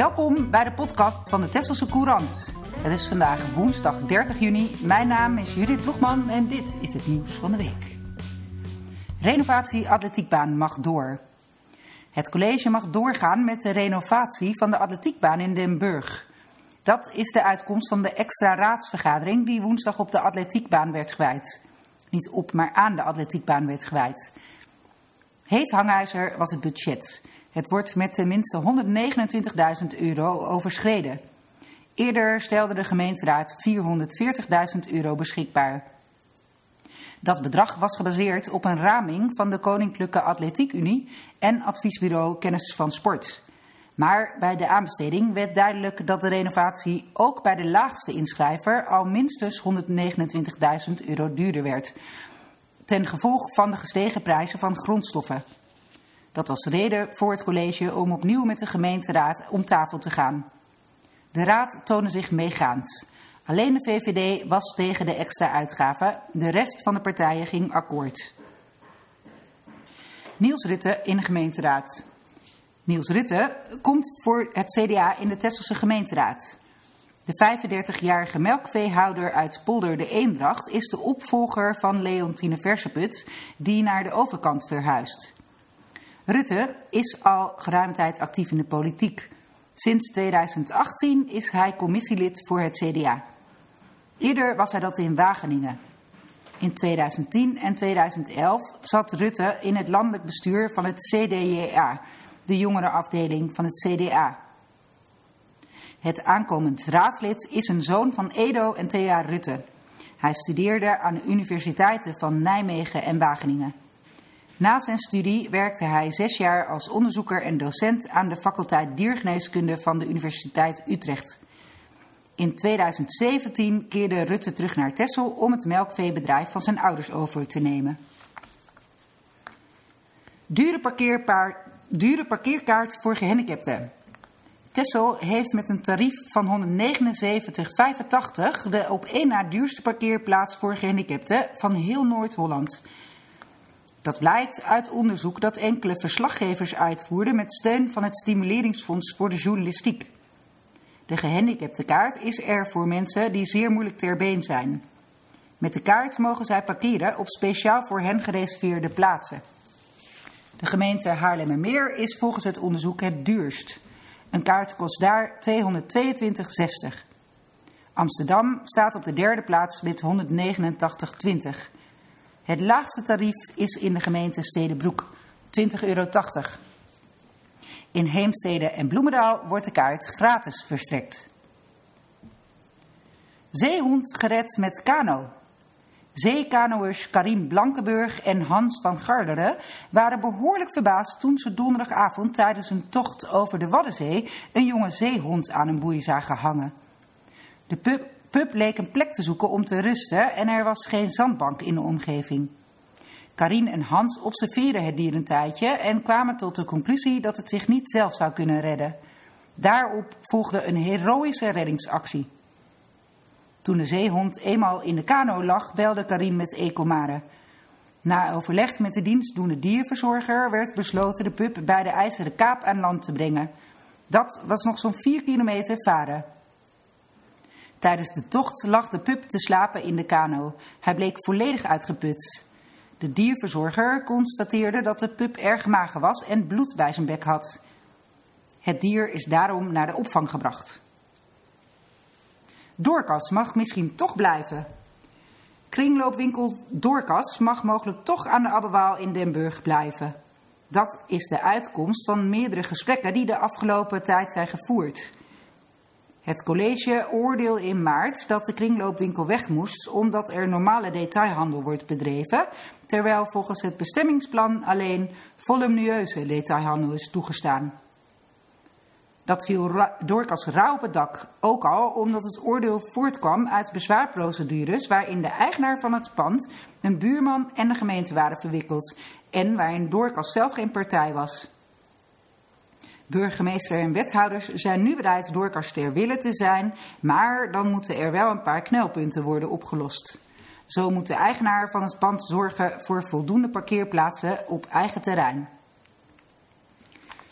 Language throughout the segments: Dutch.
Welkom bij de podcast van de Tesselse Courant. Het is vandaag woensdag 30 juni. Mijn naam is Judith Ploegman en dit is het nieuws van de week. Renovatie atletiekbaan mag door. Het college mag doorgaan met de renovatie van de atletiekbaan in Den Burg. Dat is de uitkomst van de extra raadsvergadering die woensdag op de atletiekbaan werd gewijd. Niet op, maar aan de atletiekbaan werd gewijd. Heet hangijzer was het budget. Het wordt met tenminste 129.000 euro overschreden. Eerder stelde de gemeenteraad 440.000 euro beschikbaar. Dat bedrag was gebaseerd op een raming van de Koninklijke Atletiek Unie en adviesbureau Kennis van Sport. Maar bij de aanbesteding werd duidelijk dat de renovatie ook bij de laagste inschrijver al minstens 129.000 euro duurder werd. Ten gevolge van de gestegen prijzen van grondstoffen. Dat was reden voor het college om opnieuw met de gemeenteraad om tafel te gaan. De raad toonde zich meegaand. Alleen de VVD was tegen de extra uitgaven, de rest van de partijen ging akkoord. Niels Rutte in de gemeenteraad. Niels Rutte komt voor het CDA in de Tesselse gemeenteraad. De 35-jarige melkveehouder uit Polder de Eendracht is de opvolger van Leontine Verseput, die naar de overkant verhuist. Rutte is al geruime tijd actief in de politiek. Sinds 2018 is hij commissielid voor het CDA. Eerder was hij dat in Wageningen. In 2010 en 2011 zat Rutte in het landelijk bestuur van het CDJA, de jongerenafdeling van het CDA. Het aankomend raadslid is een zoon van Edo en Thea Rutte. Hij studeerde aan de universiteiten van Nijmegen en Wageningen. Na zijn studie werkte hij zes jaar als onderzoeker en docent aan de faculteit diergeneeskunde van de Universiteit Utrecht. In 2017 keerde Rutte terug naar Texel om het melkveebedrijf van zijn ouders over te nemen. Dure, dure parkeerkaart voor gehandicapten. Tessel heeft met een tarief van 179,85 de op één na duurste parkeerplaats voor gehandicapten van heel Noord-Holland. Dat blijkt uit onderzoek dat enkele verslaggevers uitvoerden met steun van het Stimuleringsfonds voor de Journalistiek. De gehandicapte kaart is er voor mensen die zeer moeilijk ter been zijn. Met de kaart mogen zij parkeren op speciaal voor hen gereserveerde plaatsen. De gemeente Haarlemmermeer is volgens het onderzoek het duurst. Een kaart kost daar 222,60. Amsterdam staat op de derde plaats met 189,20. Het laagste tarief is in de gemeente Stedenbroek, 20,80 euro. In Heemstede en Bloemendaal wordt de kaart gratis verstrekt. Zeehond gered met kano. Zeekanoers Karim Blankenburg en Hans van Garderen waren behoorlijk verbaasd toen ze donderdagavond tijdens een tocht over de Waddenzee een jonge zeehond aan een boei zagen hangen. De pup Pup leek een plek te zoeken om te rusten en er was geen zandbank in de omgeving. Karin en Hans observeerden het dier een tijdje en kwamen tot de conclusie dat het zich niet zelf zou kunnen redden. Daarop volgde een heroïsche reddingsactie. Toen de zeehond eenmaal in de kano lag, belde Karin met Ecomare. Na overleg met de dienstdoende dierverzorger werd besloten de pup bij de IJzeren Kaap aan land te brengen. Dat was nog zo'n 4 kilometer varen. Tijdens de tocht lag de pup te slapen in de kano. Hij bleek volledig uitgeput. De dierverzorger constateerde dat de pup erg mager was en bloed bij zijn bek had. Het dier is daarom naar de opvang gebracht. Doorkas mag misschien toch blijven. Kringloopwinkel Doorkas mag mogelijk toch aan de Abbewaal in Den Burg blijven. Dat is de uitkomst van meerdere gesprekken die de afgelopen tijd zijn gevoerd. Het college oordeelde in maart dat de kringloopwinkel weg moest omdat er normale detailhandel wordt bedreven, terwijl volgens het bestemmingsplan alleen volumineuze detailhandel is toegestaan. Dat viel Doorkas rauw op het dak, ook al omdat het oordeel voortkwam uit bezwaarprocedures waarin de eigenaar van het pand, een buurman en de gemeente waren verwikkeld en waarin Doorkas zelf geen partij was. Burgemeester en wethouders zijn nu bereid doorkast ter willen te zijn, maar dan moeten er wel een paar knelpunten worden opgelost. Zo moet de eigenaar van het pand zorgen voor voldoende parkeerplaatsen op eigen terrein.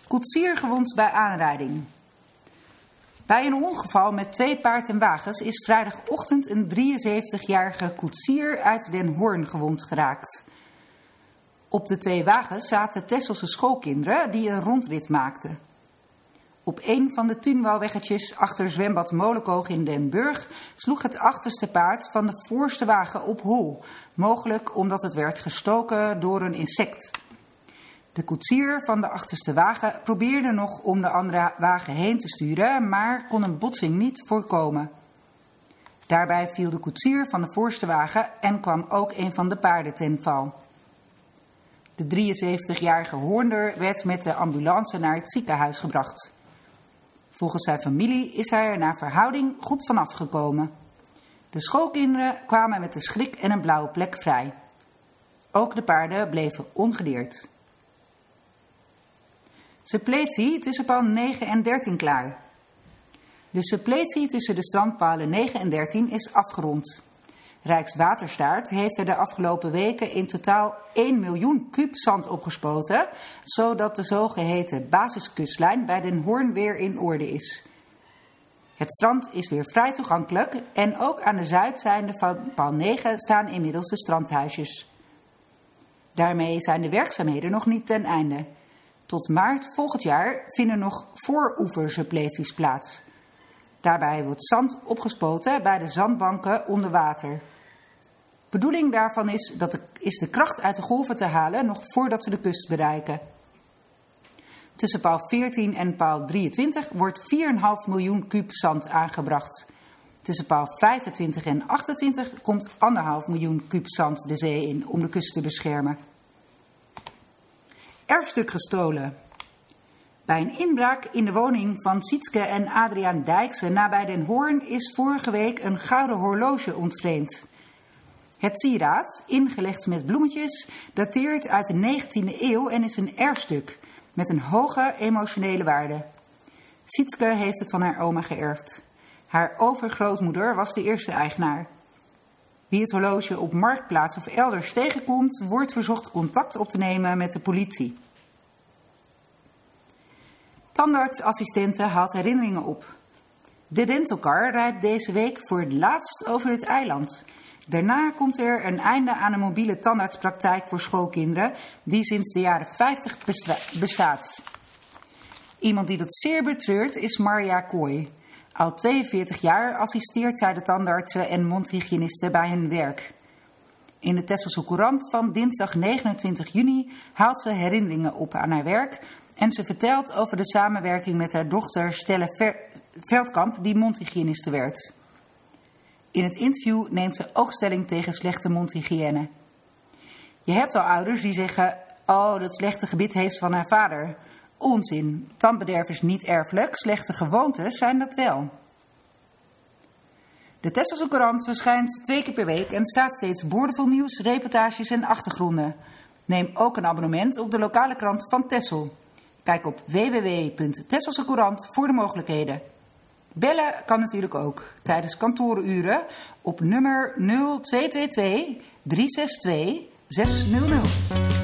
Koetsier gewond bij aanrijding. Bij een ongeval met twee paard en wagens is vrijdagochtend een 73-jarige koetsier uit Den Hoorn gewond geraakt. Op de twee wagens zaten Tesselse schoolkinderen die een rondrit maakten. Op een van de tuinbouwweggetjes achter zwembad Molenkoog in Den Burg sloeg het achterste paard van de voorste wagen op hol, mogelijk omdat het werd gestoken door een insect. De koetsier van de achterste wagen probeerde nog om de andere wagen heen te sturen, maar kon een botsing niet voorkomen. Daarbij viel de koetsier van de voorste wagen en kwam ook een van de paarden ten val. De 73-jarige Hoornder werd met de ambulance naar het ziekenhuis gebracht. Volgens zijn familie is hij er naar verhouding goed vanaf gekomen. De schoolkinderen kwamen met een schrik en een blauwe plek vrij. Ook de paarden bleven ongedeerd. Suppletie tussen paal 9 en 13 klaar. De suppletie tussen de strandpalen 9 en 13 is afgerond. Rijkswaterstaat heeft er de afgelopen weken in totaal 1 miljoen kuub zand opgespoten, zodat de zogeheten basiskustlijn bij Den Hoorn weer in orde is. Het strand is weer vrij toegankelijk en ook aan de zuidzijde van paal 9 staan inmiddels de strandhuisjes. Daarmee zijn de werkzaamheden nog niet ten einde. Tot maart volgend jaar vinden nog vooroeversuppleties plaats. Daarbij wordt zand opgespoten bij de zandbanken onder water. Bedoeling daarvan is, dat de, is de kracht uit de golven te halen nog voordat ze de kust bereiken. Tussen paal 14 en paal 23 wordt 4,5 miljoen kuub zand aangebracht. Tussen paal 25 en 28 komt 1,5 miljoen kuub zand de zee in om de kust te beschermen. Erfstuk gestolen. Bij een inbraak in de woning van Sietske en Adriaan Dijkse nabij Den Hoorn is vorige week een gouden horloge ontvreemd. Het sieraad, ingelegd met bloemetjes, dateert uit de 19e eeuw en is een erfstuk met een hoge emotionele waarde. Sietske heeft het van haar oma geërfd. Haar overgrootmoeder was de eerste eigenaar. Wie het horloge op marktplaats of elders tegenkomt, wordt verzocht contact op te nemen met de politie. Tandartsassistenten haalt herinneringen op. De dentalcar rijdt deze week voor het laatst over het eiland. Daarna komt er een einde aan een mobiele tandartspraktijk voor schoolkinderen die sinds de jaren 50 bestaat. Iemand die dat zeer betreurt is Marja Kooi. Al 42 jaar assisteert zij de tandartsen en mondhygiënisten bij hun werk. In de Tesselse Courant van dinsdag 29 juni haalt ze herinneringen op aan haar werk en ze vertelt over de samenwerking met haar dochter Stelle Veldkamp, die mondhygiëniste werd. In het interview neemt ze ook stelling tegen slechte mondhygiëne. Je hebt al ouders die zeggen: Oh, dat slechte gebit heeft van haar vader. Onzin. Tandbederf is niet erfelijk, slechte gewoontes zijn dat wel. De Tesselse Courant verschijnt twee keer per week en staat steeds boordevol nieuws, reportages en achtergronden. Neem ook een abonnement op de lokale krant van Tessel. Kijk op www.tesselsecourant voor de mogelijkheden. Bellen kan natuurlijk ook tijdens kantooruren op nummer 0222 362 600.